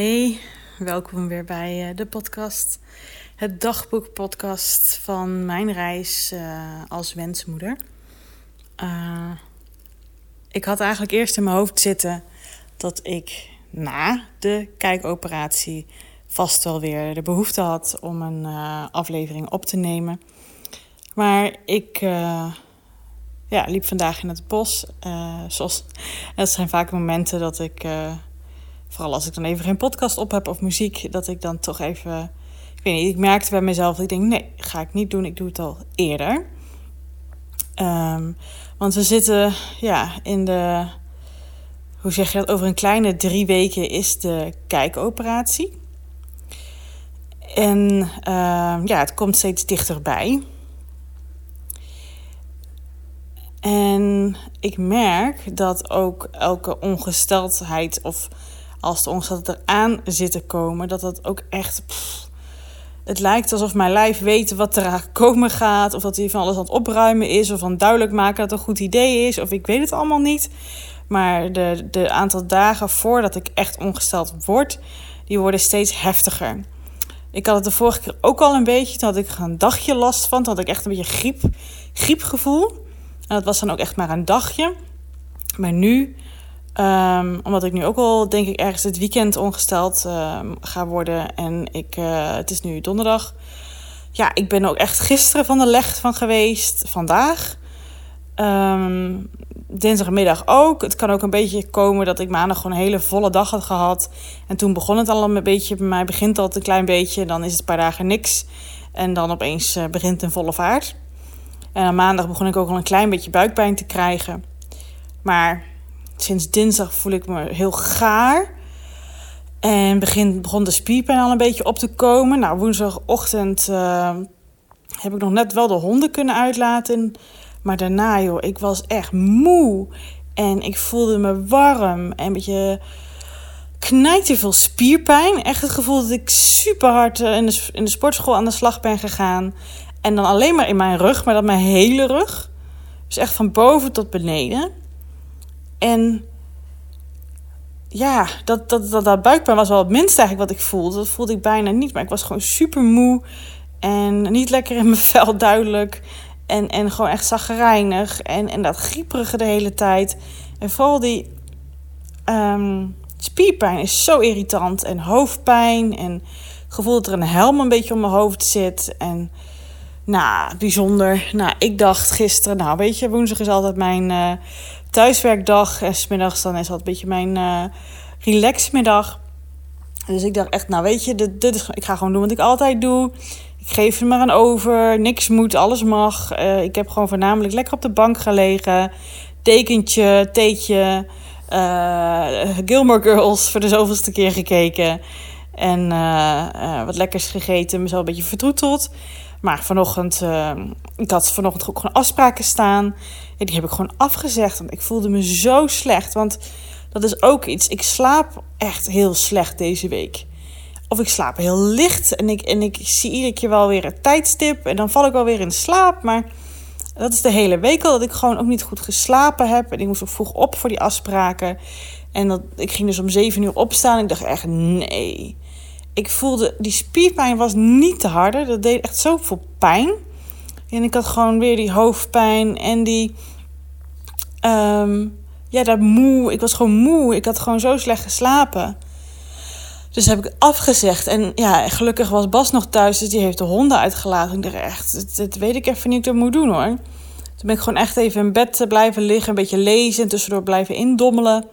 Hey, welkom weer bij uh, de podcast. Het dagboekpodcast van mijn reis uh, als wensmoeder. Uh, ik had eigenlijk eerst in mijn hoofd zitten dat ik na de kijkoperatie vast wel weer de behoefte had om een aflevering op te nemen. Maar ik ja, liep vandaag in het bos. zoals, dat zijn vaak momenten dat ik vooral als ik dan even geen podcast op heb of muziek, dat ik dan toch even. Ik weet niet, ik merkte bij mezelf dat ik denk: nee, ga ik niet doen, ik doe het al eerder. Um, want we zitten ja, in de. Hoe zeg je dat? Over een kleine drie weken is de kijkoperatie. En uh, ja, het komt steeds dichterbij. En ik merk dat ook elke ongesteldheid of als de ongesteldheid eraan zit te komen, dat dat ook echt. het lijkt alsof mijn lijf weet wat er komen gaat. Of dat hij van alles aan het opruimen is. Of van duidelijk maken dat het een goed idee is. Of ik weet het allemaal niet. Maar de, de aantal dagen voordat ik echt ongesteld word, die worden steeds heftiger. Ik had het de vorige keer ook al een beetje. Toen had ik een dagje last van. Toen had ik echt een beetje griep, griepgevoel. En dat was dan ook echt maar een dagje. Maar nu Um, omdat ik nu ook al, denk ik, ergens het weekend ongesteld um, ga worden. En ik, uh, het is nu donderdag. Ja, ik ben ook echt gisteren van de leg van geweest. Vandaag. Um, dinsdagmiddag ook. Het kan ook een beetje komen dat ik maandag gewoon een hele volle dag had gehad. En toen begon het al een beetje. Bij mij begint al een klein beetje. Dan is het een paar dagen niks. En dan opeens uh, begint een volle vaart. En aan maandag begon ik ook al een klein beetje buikpijn te krijgen. Maar sinds dinsdag voel ik me heel gaar. En begin, begon de spierpijn al een beetje op te komen. Nou, woensdagochtend uh, heb ik nog net wel de honden kunnen uitlaten. Maar daarna, joh, ik was echt moe. En ik voelde me warm en een beetje knijte veel spierpijn. Echt het gevoel dat ik super hard eh, in de, in de sportschool aan de slag ben gegaan. En dan alleen maar in mijn rug, maar dat mijn hele rug. Dus echt van boven tot beneden. En ja, dat, dat, dat, dat buikpijn was wel het minste eigenlijk wat ik voelde. Dat voelde ik bijna niet, maar ik was gewoon super moe. En niet lekker in mijn vel, duidelijk. En, en gewoon echt zaggerijnig. En, en dat grieperige de hele tijd. En vooral die um, spierpijn is zo irritant. En hoofdpijn. En het gevoel dat er een helm een beetje om mijn hoofd zit. En nou, bijzonder. Nou, ik dacht gisteren, nou weet je, woensdag is altijd mijn... Uh, thuiswerkdag. En smiddags dan is dat een beetje mijn uh, relaxmiddag. Dus ik dacht echt, nou weet je, dit, is, ik ga gewoon doen wat ik altijd doe. Ik geef er maar aan over. Niks moet, alles mag. Uh, ik heb gewoon voornamelijk lekker op de bank gelegen. Dekentje, theetje. Uh, Gilmore Girls voor de zoveelste keer gekeken. En wat lekkers gegeten. Mezelf een beetje vertroeteld. Maar vanochtend, uh, ik had vanochtend ook gewoon afspraken staan. En die heb ik gewoon afgezegd. Want ik voelde me zo slecht. Want dat is ook iets. Ik slaap echt heel slecht deze week. Of ik slaap heel licht. En ik, en ik zie iedere keer wel weer een tijdstip. En dan val ik wel weer in slaap. Maar dat is de hele week al dat ik gewoon ook niet goed geslapen heb. En ik moest ook vroeg op voor die afspraken. En dat, ik ging dus om zeven uur opstaan. En ik dacht echt, nee ik voelde, die spierpijn was niet te harde. Dat deed echt zoveel pijn. En ik had gewoon weer die hoofdpijn en die. Um, ja, dat moe. Ik was gewoon moe. Ik had gewoon zo slecht geslapen. Dus heb ik afgezegd. En ja, gelukkig was Bas nog thuis. Dus die heeft de honden uitgelaten. Ik dacht echt, dat, weet ik even niet wat ik moet doen hoor. Toen ben ik gewoon echt even in bed blijven liggen. Een beetje lezen. En tussendoor blijven indommelen.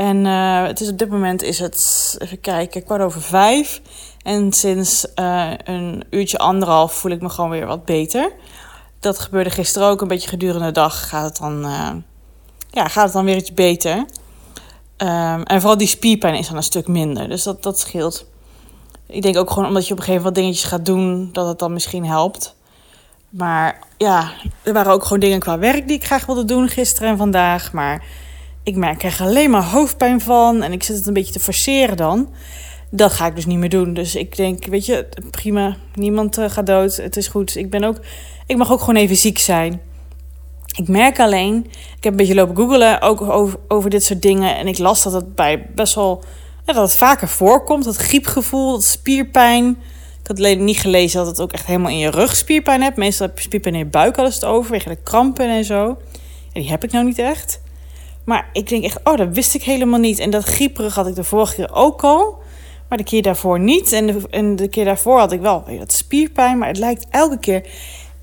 En uh, het is op dit moment is het, even kijken, kwart over vijf. En sinds uh, een uurtje anderhalf voel ik me gewoon weer wat beter. Dat gebeurde gisteren ook, een beetje gedurende de dag gaat het dan, uh, ja, gaat het dan weer iets beter. Um, en vooral die spierpijn is dan een stuk minder, dus dat, dat scheelt. Ik denk ook gewoon omdat je op een gegeven moment wat dingetjes gaat doen, dat het dan misschien helpt. Maar ja, er waren ook gewoon dingen qua werk die ik graag wilde doen gisteren en vandaag. Maar ik merk er alleen maar hoofdpijn van en ik zit het een beetje te forceren dan. Dat ga ik dus niet meer doen. Dus ik denk, weet je, prima, niemand uh, gaat dood. Het is goed. Ik ben ook, ik mag ook gewoon even ziek zijn. Ik merk alleen, ik heb een beetje lopen googelen ook over, over dit soort dingen. En ik las dat het bij best wel dat het vaker voorkomt. Dat griepgevoel, dat spierpijn. Ik had alleen niet gelezen dat het ook echt helemaal in je rug spierpijn hebt. Meestal heb je spierpijn in je buik, ze het over, wegen de krampen en zo. Ja, die heb ik nou niet echt. Maar ik denk echt, oh, dat wist ik helemaal niet. En dat grieperig had ik de vorige keer ook al. Maar de keer daarvoor niet. En de, en de keer daarvoor had ik wel dat spierpijn. Maar het lijkt elke keer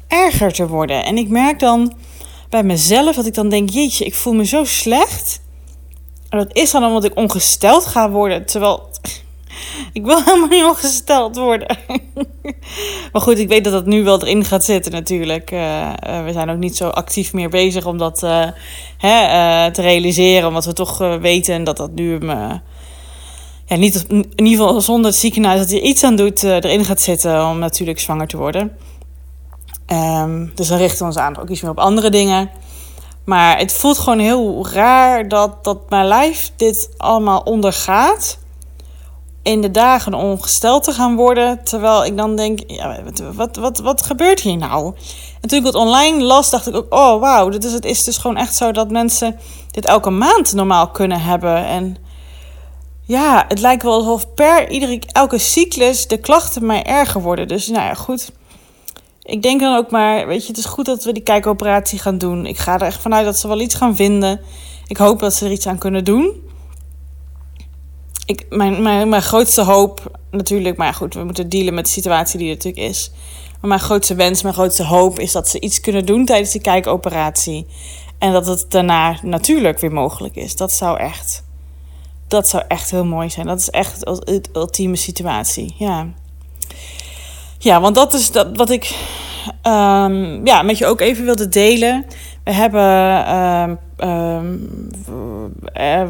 erger te worden. En ik merk dan bij mezelf dat ik dan denk: jeetje, ik voel me zo slecht. En dat is dan omdat ik ongesteld ga worden. Terwijl ik wil helemaal niet ongesteld worden. maar goed, ik weet dat dat nu wel erin gaat zitten natuurlijk. Uh, we zijn ook niet zo actief meer bezig om dat hè, te realiseren. Omdat we toch weten dat dat nu... ja, niet, in ieder geval zonder het ziekenhuis dat hij iets aan doet, erin gaat zitten om natuurlijk zwanger te worden. Um, dus dan richten we ons aan ook iets meer op andere dingen. Maar het voelt gewoon heel raar dat, dat mijn lijf dit allemaal ondergaat. In de dagen ongesteld te gaan worden. Terwijl ik dan denk, ja, wat, wat, wat gebeurt hier nou? En toen ik het online las, dacht ik ook, oh wauw. Het is, het is dus gewoon echt zo dat mensen dit elke maand normaal kunnen hebben. En ja, het lijkt wel alsof per iedere, elke cyclus de klachten mij erger worden. Dus nou ja, goed ik denk dan ook maar, weet je, het is goed dat we die kijkoperatie gaan doen. Ik ga er echt vanuit dat ze wel iets gaan vinden. Ik hoop dat ze er iets aan kunnen doen. Ik, mijn, mijn, mijn grootste hoop, natuurlijk, maar goed, we moeten dealen met de situatie die er natuurlijk is. Maar mijn grootste wens, mijn grootste hoop is dat ze iets kunnen doen tijdens die kijkoperatie. En dat het daarna natuurlijk weer mogelijk is. Dat zou echt, dat zou echt heel mooi zijn. Dat is echt de ultieme situatie, ja. Ja, want dat is dat, wat ik um, ja, met je ook even wilde delen. We hebben, um, um,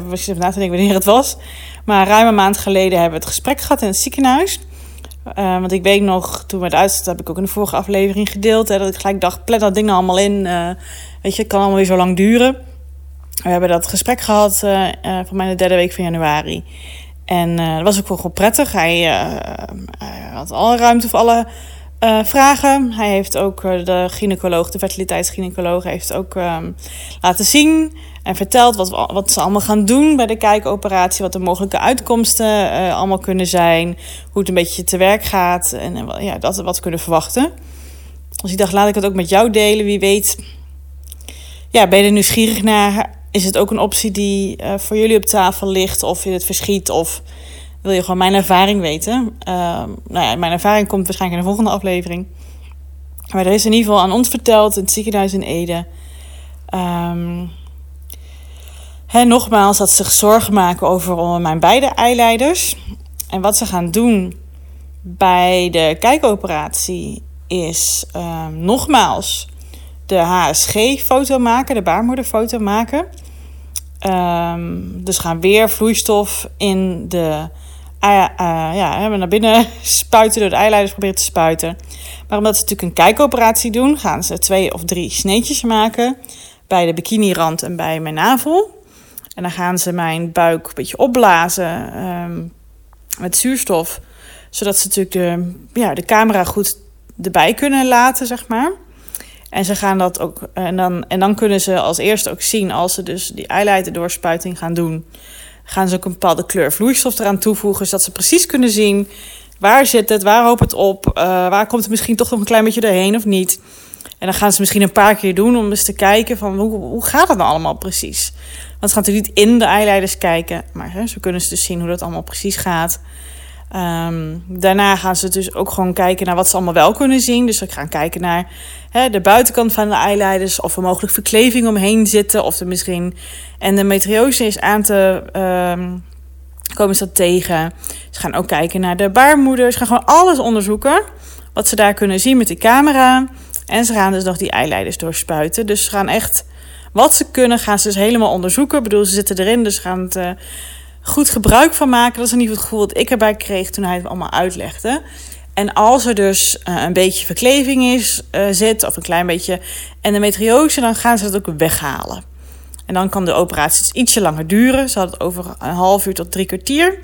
was je even na te denken wanneer het was. Maar ruim een maand geleden hebben we het gesprek gehad in het ziekenhuis. Uh, want ik weet nog, toen we het uitzetten, heb ik ook in de vorige aflevering gedeeld. Hè, dat ik gelijk dacht, plet dat ding allemaal in. Uh, weet je, het kan allemaal weer zo lang duren. We hebben dat gesprek gehad uh, voor mij de derde week van januari. En dat was ook wel gewoon prettig. Hij, hij, had alle ruimte voor alle uh, vragen. Hij heeft ook de gynaecoloog, de fertiliteitsgynaecoloog, heeft ook um, laten zien en verteld wat, we, wat ze allemaal gaan doen bij de kijkoperatie. Wat de mogelijke uitkomsten allemaal kunnen zijn. Hoe het een beetje te werk gaat en ja, dat we wat kunnen verwachten. Dus ik dacht, laat ik het ook met jou delen. Wie weet, ja, ben je er nieuwsgierig naar? is het ook een optie die voor jullie op tafel ligt of in het verschiet of wil je gewoon mijn ervaring weten? Uh, nou ja, mijn ervaring komt waarschijnlijk in de volgende aflevering. Maar er is in ieder geval aan ons verteld in het ziekenhuis in Ede. Um, hè, nogmaals dat ze zich zorgen maken over mijn beide eileiders. En wat ze gaan doen bij de kijkoperatie is um, nogmaals de HSG-foto maken, de baarmoederfoto maken. Dus gaan weer vloeistof in de ja, naar binnen spuiten, door de eileiders proberen te spuiten. Maar omdat ze natuurlijk een kijkoperatie doen, gaan ze twee of drie sneetjes maken bij de bikinirand en bij mijn navel. En dan gaan ze mijn buik een beetje opblazen um, met zuurstof, zodat ze natuurlijk de, ja, de camera goed erbij kunnen laten, zeg maar. En ze gaan dat ook. En dan, en dan kunnen ze als eerste ook zien, als ze dus die eyeliner doorspuiting gaan doen, gaan ze ook een bepaalde kleur vloeistof eraan toevoegen, zodat ze precies kunnen zien waar zit het, waar hoopt het op, uh, waar komt het misschien toch nog een klein beetje doorheen of niet. En dan gaan ze misschien een paar keer doen om eens te kijken van hoe, hoe gaat het nou allemaal precies. Want ze gaan natuurlijk niet in de eyeliders kijken, maar hè, zo kunnen ze dus zien hoe dat allemaal precies gaat. Um, daarna gaan ze dus ook gewoon kijken naar wat ze allemaal wel kunnen zien. Dus ze gaan kijken naar de buitenkant van de eyeliders. Of er mogelijk verkleving omheen zitten. Of er misschien endometriose is aan te um, komen ze dat tegen. Ze gaan ook kijken naar de baarmoeder. Ze gaan gewoon alles onderzoeken. Wat ze daar kunnen zien met de camera. En ze gaan dus nog die eyeliders doorspuiten. Dus ze gaan echt wat ze kunnen, gaan ze dus helemaal onderzoeken. Ik bedoel, ze zitten erin, dus ze gaan het... Uh, goed gebruik van maken. Dat is in ieder geval het gevoel dat ik erbij kreeg toen hij het allemaal uitlegde. En als er dus uh, een beetje verkleving is, uh, zit, of een klein beetje endometriose, dan gaan ze dat ook weghalen. En dan kan de operatie dus ietsje langer duren. Ze had het over een half uur tot drie kwartier.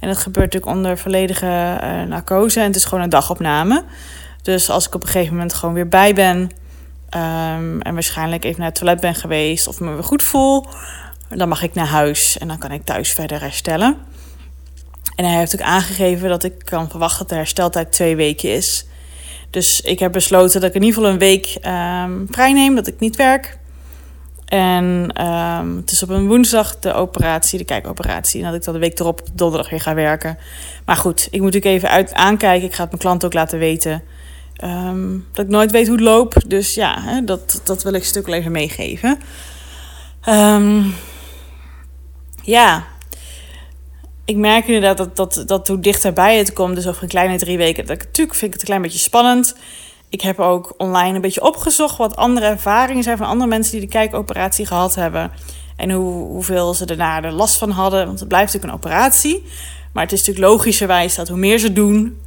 En dat gebeurt natuurlijk onder volledige uh, narcose. En het is gewoon een dagopname. Dus als ik op een gegeven moment gewoon weer bij ben. Um, en waarschijnlijk even naar het toilet ben geweest. Of me weer goed voel dan mag ik naar huis en dan kan ik thuis verder herstellen. En hij heeft ook aangegeven dat ik kan verwachten dat de hersteltijd twee weken is. Dus ik heb besloten dat ik in ieder geval een week um, vrij neem, dat ik niet werk. En um, het is op een woensdag de operatie, de kijkoperatie. En dat ik dan de week erop donderdag weer ga werken. Maar goed, ik moet natuurlijk even uit aankijken. Ik ga het mijn klant ook laten weten. Um, dat ik nooit weet hoe het loopt. Dus ja, hè, dat, dat wil ik stuk even meegeven. Um, ja, ik merk inderdaad dat, dat, dat hoe dichterbij het komt, dus over een kleine drie weken, dat natuurlijk vind ik het een klein beetje spannend. Ik heb ook online een beetje opgezocht wat andere ervaringen zijn van andere mensen die de kijkoperatie gehad hebben. En hoe, hoeveel ze daarna er last van hadden. Want het blijft natuurlijk een operatie. Maar het is natuurlijk logischerwijs dat hoe meer ze doen,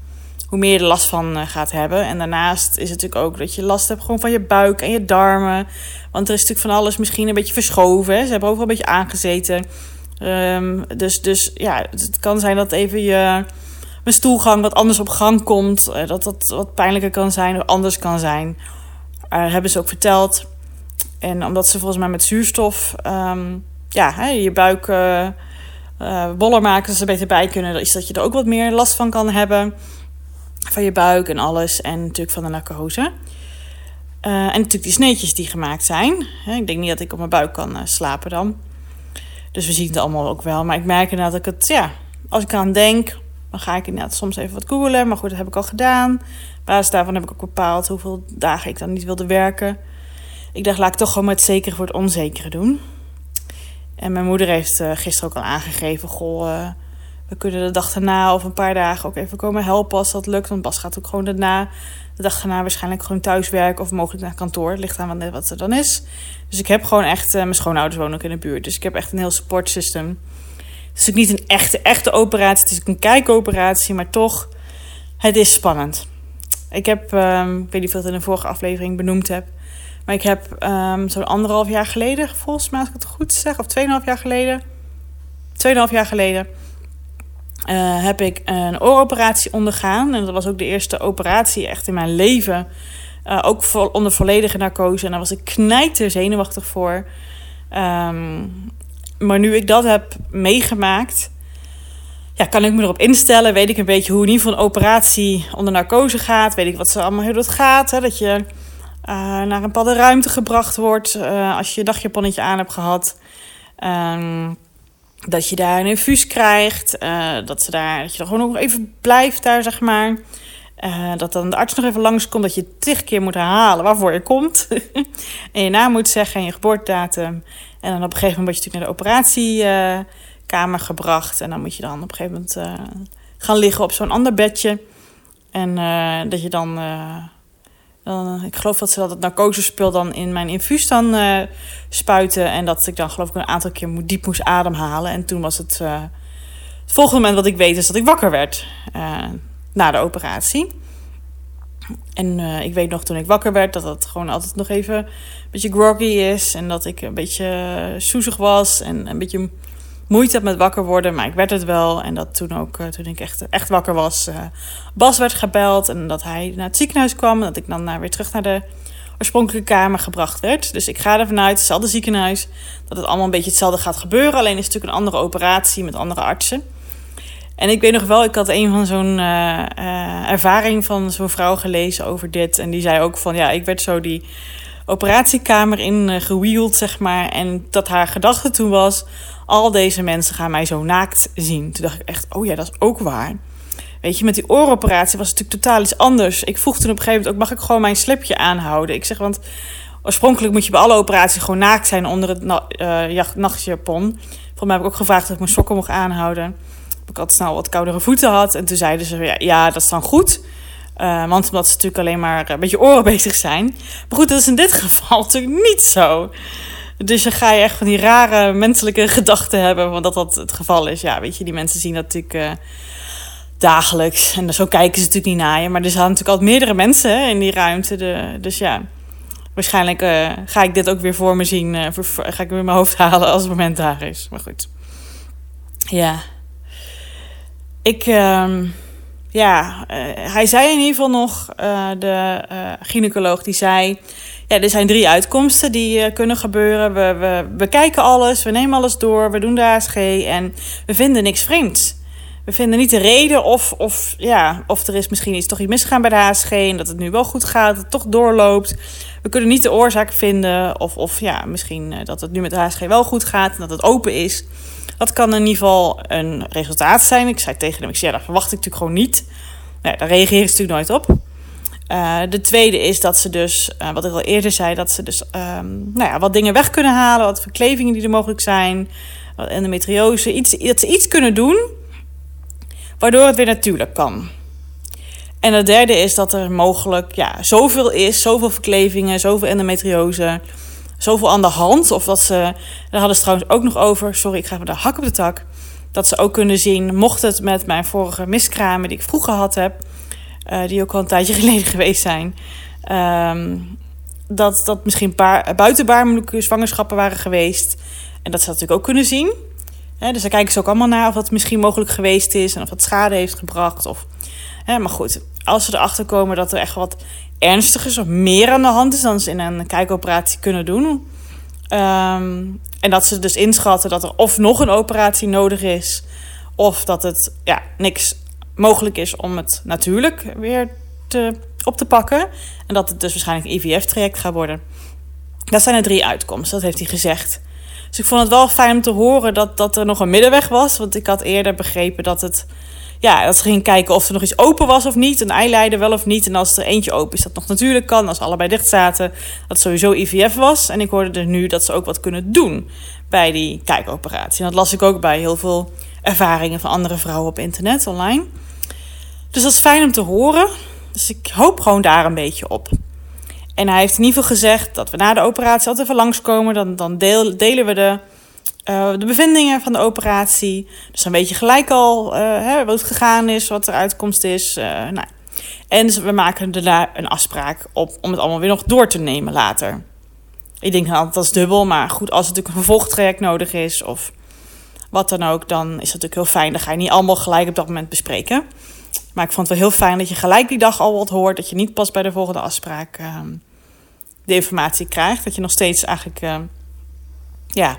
hoe meer je er last van uh, gaat hebben. En daarnaast is het natuurlijk ook dat je last hebt gewoon van je buik en je darmen. Want er is natuurlijk van alles misschien een beetje verschoven. Ze hebben overal een beetje aangezeten. Um, dus, dus ja, het kan zijn dat even je mijn stoelgang wat anders op gang komt. Uh, dat dat wat pijnlijker kan zijn of anders kan zijn. Uh, hebben ze ook verteld. En omdat ze volgens mij met zuurstof um, ja, hè, je buik uh, boller maken, ze er beter bij kunnen, is dat je er ook wat meer last van kan hebben. Van je buik en alles. En natuurlijk van de narcose. en natuurlijk die sneetjes die gemaakt zijn. Ik denk niet dat ik op mijn buik kan slapen dan. Dus we zien het allemaal ook wel. Maar ik merk inderdaad dat ik het, ja, als ik aan denk, dan ga ik inderdaad soms even wat googelen. Maar goed, dat heb ik al gedaan. Op basis daarvan heb ik ook bepaald hoeveel dagen ik dan niet wilde werken. Ik dacht, laat ik toch gewoon maar het zekere voor het onzekere doen. En mijn moeder heeft uh, gisteren ook al aangegeven: Goh, uh, we kunnen de dag daarna of een paar dagen ook even komen helpen als dat lukt. Want Bas gaat ook gewoon daarna, de dag daarna waarschijnlijk gewoon thuis werken of mogelijk naar kantoor. Het ligt aan wat er dan is. Dus ik heb gewoon echt, uh, mijn schoonouders wonen ook in de buurt. Dus ik heb echt een heel support system. Het is ook niet een echte, echte operatie. Het is een kijkoperatie, maar toch, het is spannend. Ik heb, um, ik weet niet of het in de vorige aflevering benoemd heb. Maar ik heb um, zo'n anderhalf jaar geleden, volgens mij als ik het goed zeg, of tweeënhalf jaar geleden. Tweeënhalf jaar geleden uh, heb ik een ooroperatie ondergaan. En dat was ook de eerste operatie echt in mijn leven. Uh, ook vo onder volledige narcose. En daar was ik knijter zenuwachtig voor. Um, maar nu ik dat heb meegemaakt, ja, kan ik me erop instellen. Weet ik een beetje hoe in ieder geval een operatie onder narcose gaat. Weet ik wat ze allemaal, hoe dat gaat. Hè? Dat je uh, naar een bepaalde ruimte gebracht wordt als je je dagjaponnetje aan hebt gehad. Um, dat je daar een infuus krijgt. Uh, dat, ze daar, dat je er gewoon nog even blijft daar, zeg maar. Uh, dat dan de arts nog even langskomt. Dat je tig keer moet herhalen waarvoor je komt. en je naam moet zeggen en je geboortedatum. En dan op een gegeven moment word je natuurlijk naar de operatiekamer gebracht. En dan moet je dan op een gegeven moment gaan liggen op zo'n ander bedje. En dat je dan dan, ik geloof dat ze dat het narcosespul dan in mijn infuus dan uh, spuiten. En dat ik dan geloof ik een aantal keer diep moest ademhalen. En toen was het, uh, het volgende moment wat ik weet is dat ik wakker werd na de operatie. En ik weet nog toen ik wakker werd dat het gewoon altijd nog even een beetje groggy is. En dat ik een beetje soezig was en een beetje moeite had met wakker worden, maar ik werd het wel. En dat toen ook, uh, toen ik echt, echt wakker was, uh, Bas werd gebeld. En dat hij naar het ziekenhuis kwam. En dat ik dan naar, weer terug naar de oorspronkelijke kamer gebracht werd. Dus ik ga ervan uit, hetzelfde ziekenhuis, dat het allemaal een beetje hetzelfde gaat gebeuren. Alleen is het natuurlijk een andere operatie met andere artsen. En ik weet nog wel, ik had een van zo'n uh, ervaring van zo'n vrouw gelezen over dit. En die zei ook van, ja, ik werd zo die operatiekamer in gewield, zeg maar. En dat haar gedachte toen was, al deze mensen gaan mij zo naakt zien. Toen dacht ik echt, oh ja, dat is ook waar. Weet je, met die ooroperatie was het natuurlijk totaal iets anders. Ik vroeg toen op een gegeven moment ook, mag ik gewoon mijn slipje aanhouden? Ik zeg, want oorspronkelijk moet je bij alle operaties gewoon naakt zijn onder het na uh, nachtjapon. Mij heb ik ook gevraagd of ik mijn sokken mocht aanhouden. Ik had snel wat koudere voeten had. En toen zeiden ze, ja, dat is dan goed. Uh, want omdat ze natuurlijk alleen maar een beetje oren bezig zijn. Maar goed, dat is in dit geval natuurlijk niet zo. Dus dan ga je echt van die rare menselijke gedachten hebben, want dat dat het geval is. Ja, weet je, die mensen zien dat natuurlijk uh, dagelijks. En zo kijken ze natuurlijk niet naar je. Maar er zijn natuurlijk altijd meerdere mensen in die ruimte. De, dus ja, waarschijnlijk uh, ga ik dit ook weer voor me zien. Voor, ga ik weer in mijn hoofd halen als het moment daar is. Maar goed. Ja. Ik... Uh, ja, hij zei in ieder geval nog, de gynaecoloog, die zei ja, er zijn drie uitkomsten die uh, kunnen gebeuren. We, we, we kijken alles, we nemen alles door, we doen de ASG en we vinden niks vreemds. we vinden niet de reden of, of, ja, of er is misschien iets toch iets misgegaan bij de HSG en dat het nu wel goed gaat, dat het toch doorloopt. We kunnen niet de oorzaak vinden of, of ja, misschien eh, dat het nu met de HSG wel goed gaat en dat het open is. Dat kan in ieder geval een resultaat zijn. Ik zei tegen hem, ik zei, dat verwacht ik natuurlijk gewoon niet. Nee, daar reageert ze natuurlijk nooit op. Uh, de tweede is dat ze dus, uh, wat ik al eerder zei, dat ze dus um, nou ja, wat dingen weg kunnen halen, wat verklevingen die er mogelijk zijn, wat endometriose, iets, dat ze iets kunnen doen waardoor het weer natuurlijk kan. En het derde is dat er mogelijk ja, zoveel is, zoveel verklevingen, zoveel endometriose, zoveel aan de hand. Of dat ze, daar hadden ze trouwens ook nog over, sorry, ik ga even de hak op de tak. Dat ze ook kunnen zien, mocht het met mijn vorige miskramen die ik vroeger had heb, uh, die ook al een tijdje geleden geweest zijn, um, dat dat misschien paar, buitenbaarmoedelijke zwangerschappen waren geweest. En dat ze dat natuurlijk ook kunnen zien. Dus daar kijken ze ook allemaal naar of dat misschien mogelijk geweest is en of dat schade heeft gebracht. Of, maar goed, als ze erachter komen dat er echt wat ernstigers of meer aan de hand is dan ze in een kijkoperatie kunnen doen. Um, en dat ze dus inschatten dat er of nog een operatie nodig is, of dat het ja, niks mogelijk is om het natuurlijk weer te, op te pakken. En dat het dus waarschijnlijk een IVF-traject gaat worden. Dat zijn de drie uitkomsten, dat heeft hij gezegd. Dus ik vond het wel fijn om te horen dat, dat er nog een middenweg was. Want ik had eerder begrepen dat het. Ja, dat ze gingen kijken of er nog iets open was of niet. Een eileider wel of niet. En als er eentje open is, dat nog natuurlijk kan. Als allebei dicht zaten, dat sowieso IVF was. En ik hoorde er nu dat ze ook wat kunnen doen bij die kijkoperatie. En dat las ik ook bij heel veel ervaringen van andere vrouwen op internet, online. Dus dat is fijn om te horen. Dus ik hoop gewoon daar een beetje op. En hij heeft in ieder geval gezegd dat we na de operatie altijd even langskomen. Dan, dan delen we de, uh, de bevindingen van de operatie. Dus dan weet je gelijk al uh, hè, wat gegaan is, wat de uitkomst is. Uh, nou. En we maken daarna een afspraak op om het allemaal weer nog door te nemen later. Ik denk altijd dat is dubbel, maar goed, als het natuurlijk een vervolgtraject nodig is of wat dan ook, dan is het natuurlijk heel fijn. Dan ga je niet allemaal gelijk op dat moment bespreken. Maar ik vond het wel heel fijn dat je gelijk die dag al wat hoort. Dat je niet pas bij de volgende afspraak uh, de informatie krijgt. Dat je nog steeds eigenlijk uh, ja,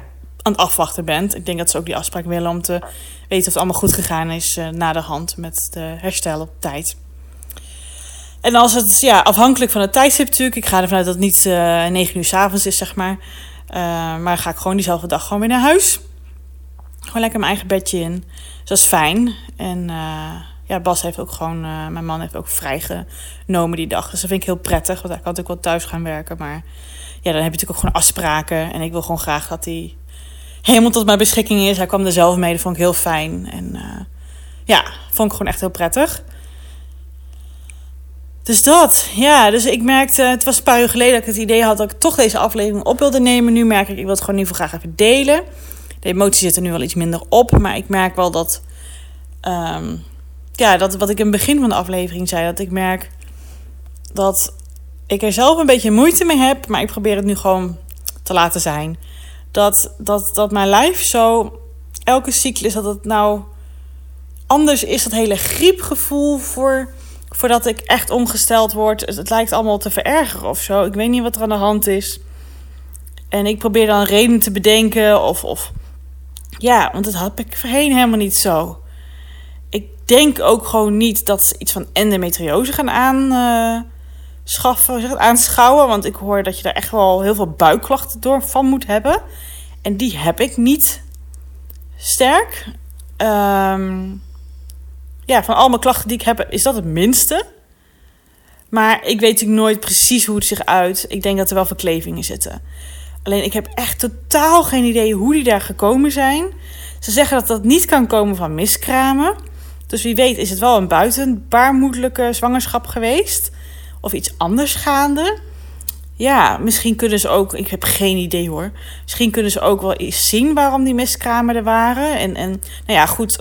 aan het afwachten bent. Ik denk dat ze ook die afspraak willen om te weten of het allemaal goed gegaan is uh, na de hand met de herstel op tijd. En als het ja, afhankelijk van het tijdstip natuurlijk. Ik ga ervan uit dat het niet uh, 9 uur s avonds is, zeg maar. Uh, maar ga ik gewoon diezelfde dag gewoon weer naar huis. Gewoon lekker mijn eigen bedje in. Dus dat is fijn. En ja, Bas heeft ook gewoon, uh, mijn man heeft ook vrijgenomen die dag. Dus dat vind ik heel prettig, want hij kan natuurlijk wel thuis gaan werken. Maar ja, dan heb je natuurlijk ook gewoon afspraken. En ik wil gewoon graag dat hij helemaal tot mijn beschikking is. Hij kwam er zelf mee, dat vond ik heel fijn. En uh, ja, vond ik gewoon echt heel prettig. Dus dat, ja. Dus ik merkte, het was een paar uur geleden dat ik het idee had dat ik toch deze aflevering op wilde nemen. Nu merk ik, ik wil het gewoon in ieder geval graag even delen. De emotie zit er nu wel iets minder op, maar ik merk wel dat... Um, ja, dat wat ik in het begin van de aflevering zei, dat ik merk dat ik er zelf een beetje moeite mee heb, maar ik probeer het nu gewoon te laten zijn. Dat, dat, dat mijn lijf zo, elke cyclus, dat het nou anders is, dat hele griepgevoel voor, voordat ik echt ongesteld word. Het, het lijkt allemaal te verergeren of zo. Ik weet niet wat er aan de hand is. En ik probeer dan reden te bedenken of, of ja, want dat had ik voorheen helemaal niet zo denk ook gewoon niet dat ze iets van endometriose gaan aanschaffen, uh, aanschouwen. Want ik hoor dat je daar echt wel heel veel buikklachten door van moet hebben. En die heb ik niet sterk. Um, ja, van al mijn klachten die ik heb, is dat het minste. Maar ik weet natuurlijk nooit precies hoe het zich uit. Ik denk dat er wel verklevingen zitten. Alleen ik heb echt totaal geen idee hoe die daar gekomen zijn. Ze zeggen dat dat niet kan komen van miskramen. Dus wie weet is het wel een buitenbaarmoedelijke zwangerschap geweest. Of iets anders gaande. Ja, misschien kunnen ze ook, ik heb geen idee hoor. Misschien kunnen ze ook wel eens zien waarom die miskramen er waren. En, en nou ja, goed,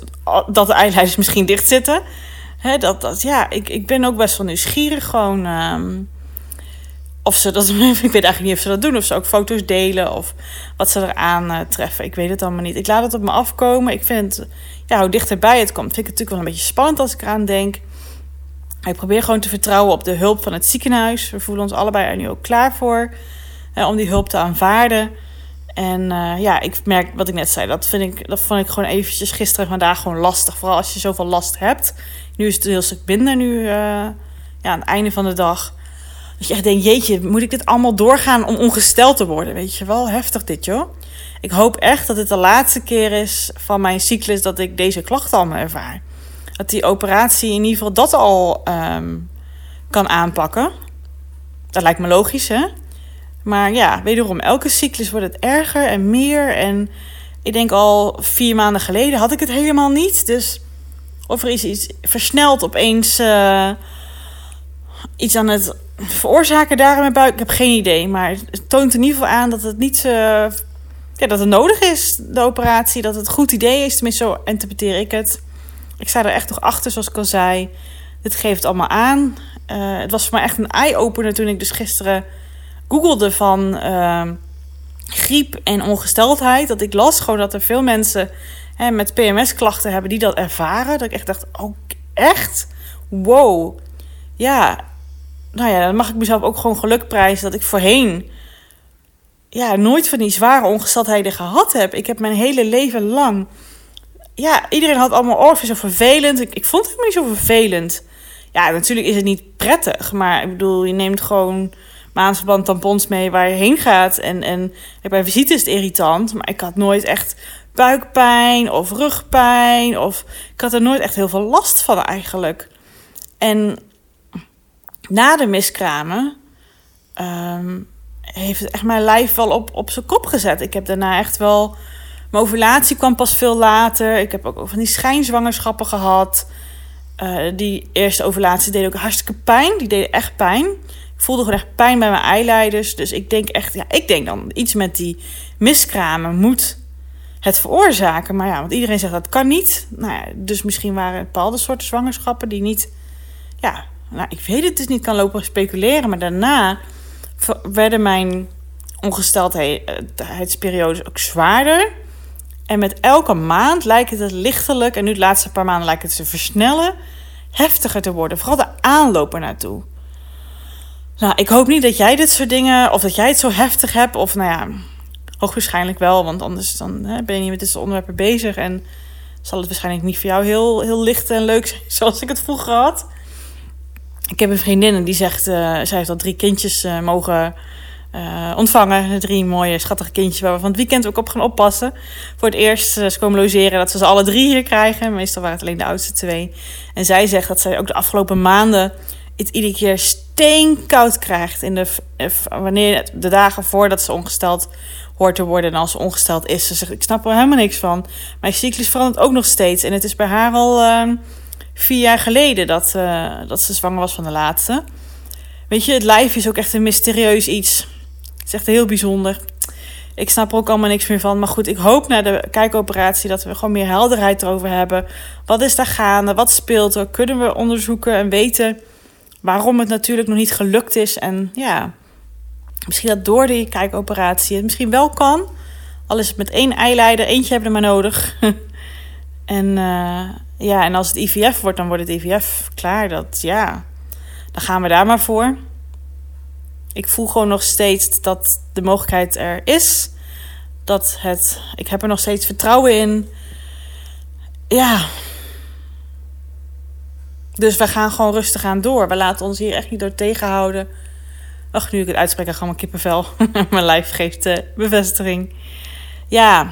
dat de eileiders misschien dicht zitten. He, dat, dat, ja, ik, ik ben ook best wel nieuwsgierig gewoon. Um, of ze dat, ik weet eigenlijk niet of ze dat doen. Of ze ook foto's delen of wat ze eraan uh, treffen. Ik weet het allemaal niet. Ik laat het op me afkomen. Ik vind ja, hoe dichterbij het komt, vind ik het natuurlijk wel een beetje spannend als ik eraan denk. Ik probeer gewoon te vertrouwen op de hulp van het ziekenhuis. We voelen ons allebei er nu ook klaar voor. Om die hulp te aanvaarden. En uh, ja, ik merk wat ik net zei. Dat, vind ik, dat vond ik gewoon eventjes gisteren en vandaag gewoon lastig. Vooral als je zoveel last hebt. Nu is het een heel stuk minder. Nu uh, ja, aan het einde van de dag. Dat je echt denkt, jeetje, moet ik dit allemaal doorgaan om ongesteld te worden? Weet je wel, heftig dit joh. Ik hoop echt dat het de laatste keer is van mijn cyclus dat ik deze klachten allemaal ervaar. Dat die operatie in ieder geval dat al um, kan aanpakken. Dat lijkt me logisch, hè? Maar ja, wederom, elke cyclus wordt het erger en meer. En ik denk al vier maanden geleden had ik het helemaal niet. Dus of er is iets versneld opeens uh, iets aan het veroorzaken daar in mijn buik, ik heb geen idee. Maar het toont in ieder geval aan dat het niet uh, ja, dat het nodig is, de operatie. Dat het een goed idee is, tenminste zo interpreteer ik het. Ik sta er echt nog achter, zoals ik al zei. Dit geeft allemaal aan. Uh, het was voor mij echt een eye-opener toen ik dus gisteren googelde van uh, griep en ongesteldheid. Dat ik las gewoon dat er veel mensen hè, met PMS-klachten hebben die dat ervaren. Dat ik echt dacht, oh, echt? Wow. Ja, nou ja, dan mag ik mezelf ook gewoon geluk prijzen dat ik voorheen ja, nooit van die zware ongesteldheden gehad heb. Ik heb mijn hele leven lang. Ja, iedereen had allemaal oh, zo vervelend. Ik, ik vond het niet zo vervelend. Ja, natuurlijk is het niet prettig. Maar ik bedoel, je neemt gewoon maandverband tampons mee waar je heen gaat. En, en bij visite is het irritant. Maar ik had nooit echt buikpijn of rugpijn. Of ik had er nooit echt heel veel last van eigenlijk. En na de miskramen um, heeft het echt mijn lijf wel op, op zijn kop gezet. Ik heb daarna echt wel. Mijn ovulatie kwam pas veel later. Ik heb ook van die schijnzwangerschappen gehad. Uh, die eerste ovulatie deed ook hartstikke pijn. Die deed echt pijn. Ik voelde gewoon echt pijn bij mijn eileiders. Dus ik denk echt, ja, ik denk dan iets met die miskramen moet het veroorzaken. Maar ja, want iedereen zegt dat kan niet. Nou ja, dus misschien waren bepaalde soorten zwangerschappen die niet. Ja, nou, ik weet het dus niet, kan lopen speculeren. Maar daarna werden mijn ongesteldheidsperiodes ook zwaarder. En met elke maand lijkt het lichtelijk, en nu de laatste paar maanden lijkt het te versnellen, heftiger te worden. Vooral de aanloop naartoe. Nou, ik hoop niet dat jij dit soort dingen, of dat jij het zo heftig hebt, of nou ja, hoogwaarschijnlijk wel, want anders dan, hè, ben je niet met dit soort onderwerpen bezig en zal het waarschijnlijk niet voor jou heel, heel licht en leuk zijn zoals ik het vroeger had. Ik heb een vriendin en die zegt, uh, zij heeft al drie kindjes uh, mogen uh, ontvangen. Drie mooie, schattige kindjes waar we van het weekend ook op gaan oppassen. Voor het eerst ze komen logeren dat ze ze alle drie hier krijgen. Meestal waren het alleen de oudste twee. En zij zegt dat zij ook de afgelopen maanden het iedere keer steenkoud krijgt. In de, wanneer de dagen voordat ze ongesteld hoort te worden. En als ze ongesteld is. Ze zegt, ik snap er helemaal niks van. Mijn cyclus verandert ook nog steeds. En het is bij haar al uh, vier jaar geleden dat, uh, dat ze zwanger was van de laatste. Weet je, het lijf is ook echt een mysterieus iets is echt heel bijzonder. Ik snap er ook allemaal niks meer van. Maar goed, ik hoop na de kijkoperatie dat we gewoon meer helderheid erover hebben. Wat is daar gaande? Wat speelt er? Kunnen we onderzoeken en weten waarom het natuurlijk nog niet gelukt is? En ja, misschien dat door die kijkoperatie het misschien wel kan. Al is het met één eileider, eentje hebben we maar nodig. en uh, ja, en als het IVF wordt, dan wordt het IVF klaar. Dat ja, dan gaan we daar maar voor ik voel gewoon nog steeds dat de mogelijkheid er is. Dat het, ik heb er nog steeds vertrouwen in. Ja. Dus we gaan gewoon rustig aan door. We laten ons hier echt niet door tegenhouden. Ach, nu ik het uitspreek, dan gewoon kippenvel. Mijn lijf geeft uh, bevestiging. Ja.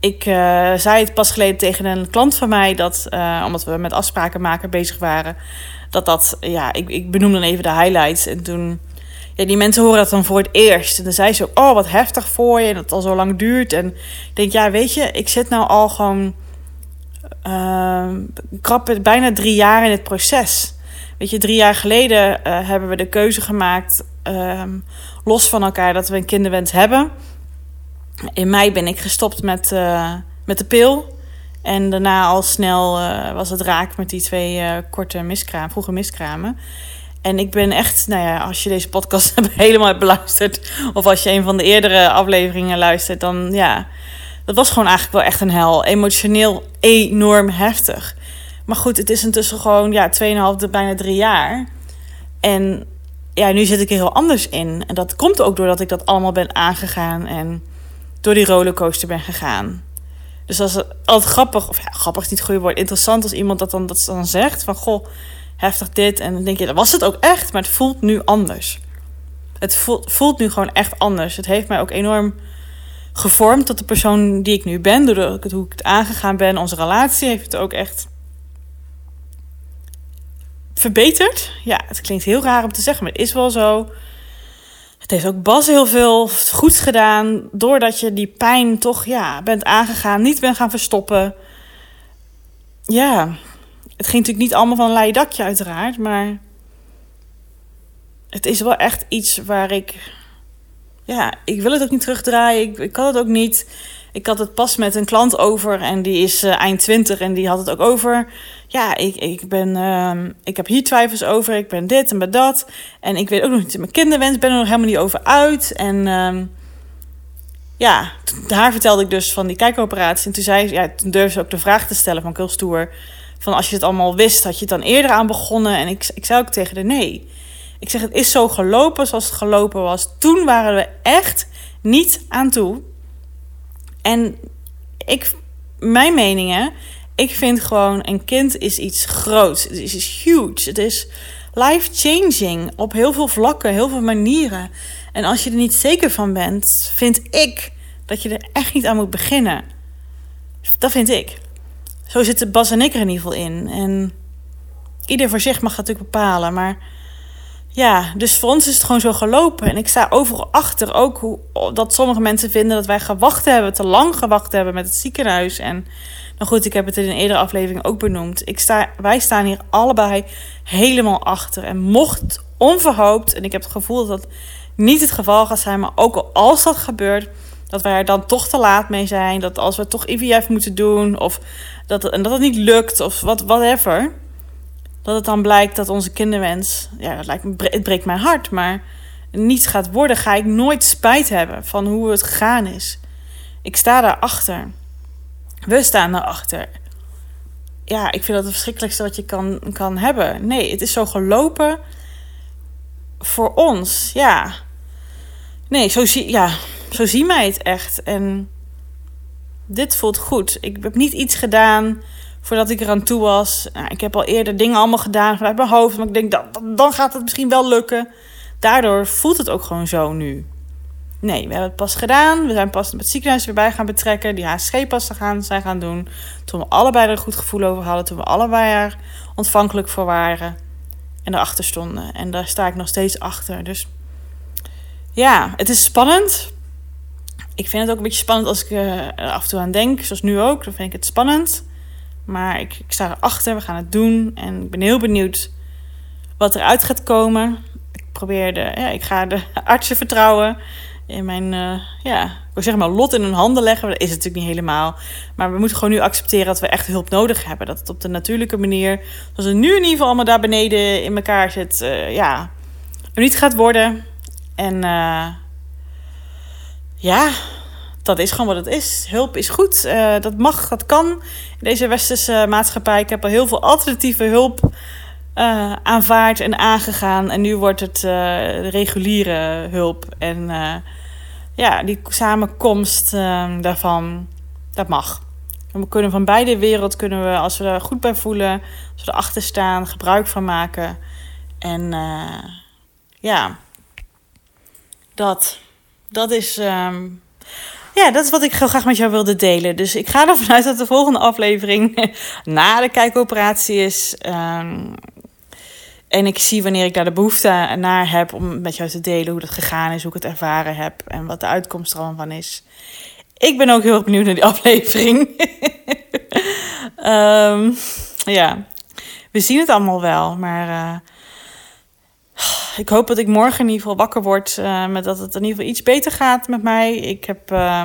Ik uh, zei het pas geleden tegen een klant van mij dat, uh, omdat we met afspraken maken bezig waren, dat dat, ja, ik, ik benoem dan even de highlights. En toen, ja, die mensen horen dat dan voor het eerst. En dan zei ze, oh, wat heftig voor je. En dat het al zo lang duurt. En ik denk, ja, weet je, ik zit nou al gewoon uh, krap bijna drie jaar in het proces. Weet je, drie jaar geleden uh, hebben we de keuze gemaakt, uh, los van elkaar, dat we een kinderwens hebben. In mei ben ik gestopt met, uh, met de pil. En daarna al snel uh, was het raak met die twee uh, korte miskramen, vroege miskramen. En ik ben echt, nou ja, als je deze podcast helemaal hebt beluisterd, of als je een van de eerdere afleveringen luistert, dan ja, dat was gewoon eigenlijk wel echt een hel. Emotioneel enorm heftig. Maar goed, het is intussen gewoon, ja, 2,5, bijna drie jaar. En ja, nu zit ik er heel anders in. En dat komt ook doordat ik dat allemaal ben aangegaan en door die rollercoaster ben gegaan. Dus dat is altijd grappig, of ja, grappig is niet het goede woord, interessant als iemand dat dan, dat dan zegt van goh, heftig dit. En dan denk je, dat was het ook echt, maar het voelt nu anders. Het voelt, nu gewoon echt anders. Het heeft mij ook enorm gevormd tot de persoon die ik nu ben. Ik hoe ik het aangegaan ben, onze relatie heeft het ook echt verbeterd. Ja, het klinkt heel raar om te zeggen, maar het is wel zo. Het heeft ook Bas heel veel goeds gedaan. Doordat je die pijn toch ja, bent aangegaan, niet bent gaan verstoppen. Ja, het ging natuurlijk niet allemaal van een leien dakje, uiteraard. Maar het is wel echt iets waar ik. Ja, ik wil het ook niet terugdraaien. Ik, kan het ook niet. Ik had het pas met een klant over en die is uh, eind 20 en die had het ook over. Ja, ik, ik, ben, uh, ik heb hier twijfels over, ik ben dit en ben dat. En ik weet ook nog niet mijn kinderwens, ben er nog helemaal niet over uit. En uh, ja, haar vertelde ik dus van die kijkoperatie. En toen, zei, ja, toen durfde ze ook de vraag te stellen van Kulstoer. Van als je het allemaal wist, had je het dan eerder aan begonnen? En ik, ik zei ook tegen de nee. Ik zeg, het is zo gelopen zoals het gelopen was. Toen waren we echt niet aan toe. En ik, mijn meningen, ik vind gewoon een kind is iets groots. Het is huge. Het is life-changing op heel veel vlakken, heel veel manieren. En als je er niet zeker van bent, vind ik dat je er echt niet aan moet beginnen. Dat vind ik. Zo zitten Bas en ik er in ieder geval in. En ieder voor zich mag dat natuurlijk bepalen. Maar ja, dus voor ons is het gewoon zo gelopen. En ik sta overal achter ook hoe, dat sommige mensen vinden dat wij gewacht hebben, te lang gewacht hebben met het ziekenhuis. En nou goed, ik heb het in een eerdere aflevering ook benoemd. Ik sta, wij staan hier allebei helemaal achter. En mocht onverhoopt, en ik heb het gevoel dat dat niet het geval gaat zijn, maar ook al als dat gebeurt, dat wij er dan toch te laat mee zijn. Dat als we toch IVF moeten doen, of dat, en dat het niet lukt, of wat, whatever dat het dan blijkt dat onze kinderwens, ja, lijkt het breekt mijn hart, maar niet gaat worden, ga ik nooit spijt hebben van hoe het gegaan is. Ik sta daarachter. We staan daarachter. Ja, ik vind dat het verschrikkelijkste wat je kan, kan hebben. Nee, het is zo gelopen voor ons. Ja. Nee, zo zie, ja, zo zie mij het echt. En dit voelt goed. Ik heb niet iets gedaan voordat ik eraan toe was. Nou, ik heb al eerder dingen allemaal gedaan vanuit mijn hoofd. Maar ik denk, dat, dan gaat het misschien wel lukken. Daardoor voelt het ook gewoon zo nu. Nee, we hebben het pas gedaan. We zijn pas het ziekenhuis weer bij gaan betrekken. Die HSG-pas gaan, zijn gaan doen. Toen we allebei er een goed gevoel over hadden. Toen we allebei er ontvankelijk voor waren. En erachter stonden. En daar sta ik nog steeds achter. Dus ja, het is spannend. Ik vind het ook een beetje spannend als ik er af en toe aan denk. Zoals nu ook. Dan vind ik het spannend. Maar ik, ik sta erachter, we gaan het doen. En ik ben heel benieuwd wat eruit gaat komen. Ik probeer de, ja, ik ga de artsen vertrouwen. In mijn, uh, ja, ik wil zeggen maar lot in hun handen leggen. Dat is het natuurlijk niet helemaal. Maar we moeten gewoon nu accepteren dat we echt hulp nodig hebben. Dat het op de natuurlijke manier, zoals het nu in ieder geval allemaal daar beneden in elkaar zit, uh, ja, niet gaat worden. En uh, ja, dat is gewoon wat het is. Hulp is goed. Uh, dat mag, dat kan in deze westerse maatschappij. Ik heb al heel veel alternatieve hulp uh, aanvaard en aangegaan. En nu wordt het uh, reguliere hulp. En ja, die samenkomst daarvan, dat mag. we kunnen van beide wereld, kunnen we, als we er goed bij voelen, als we erachter staan, gebruik van maken. En ja, dat, dat is. Um, ja, dat is wat ik heel graag met jou wilde delen. Dus ik ga ervan uit dat de volgende aflevering na de kijkoperatie is. Um, en ik zie wanneer ik daar de behoefte naar heb om met jou te delen hoe dat gegaan is, hoe ik het ervaren heb en wat de uitkomst er van is. Ik ben ook heel erg benieuwd naar die aflevering. um, ja, we zien het allemaal wel, maar uh, ik hoop dat ik morgen in ieder geval wakker word. Uh, met dat het in ieder geval iets beter gaat met mij. Ik heb uh,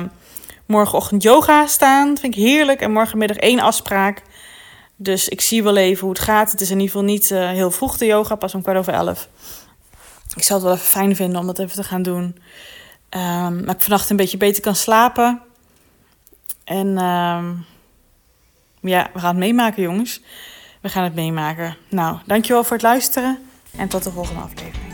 morgenochtend yoga staan. Vind ik heerlijk. En morgenmiddag één afspraak. Dus ik zie wel even hoe het gaat. Het is in ieder geval niet uh, heel vroeg de yoga, pas om kwart over elf. Ik zou het wel even fijn vinden om dat even te gaan doen. Um, maar ik vannacht een beetje beter kan slapen. En um, ja, we gaan het meemaken, jongens. We gaan het meemaken. Nou, dankjewel voor het luisteren. En tot de volgende aflevering.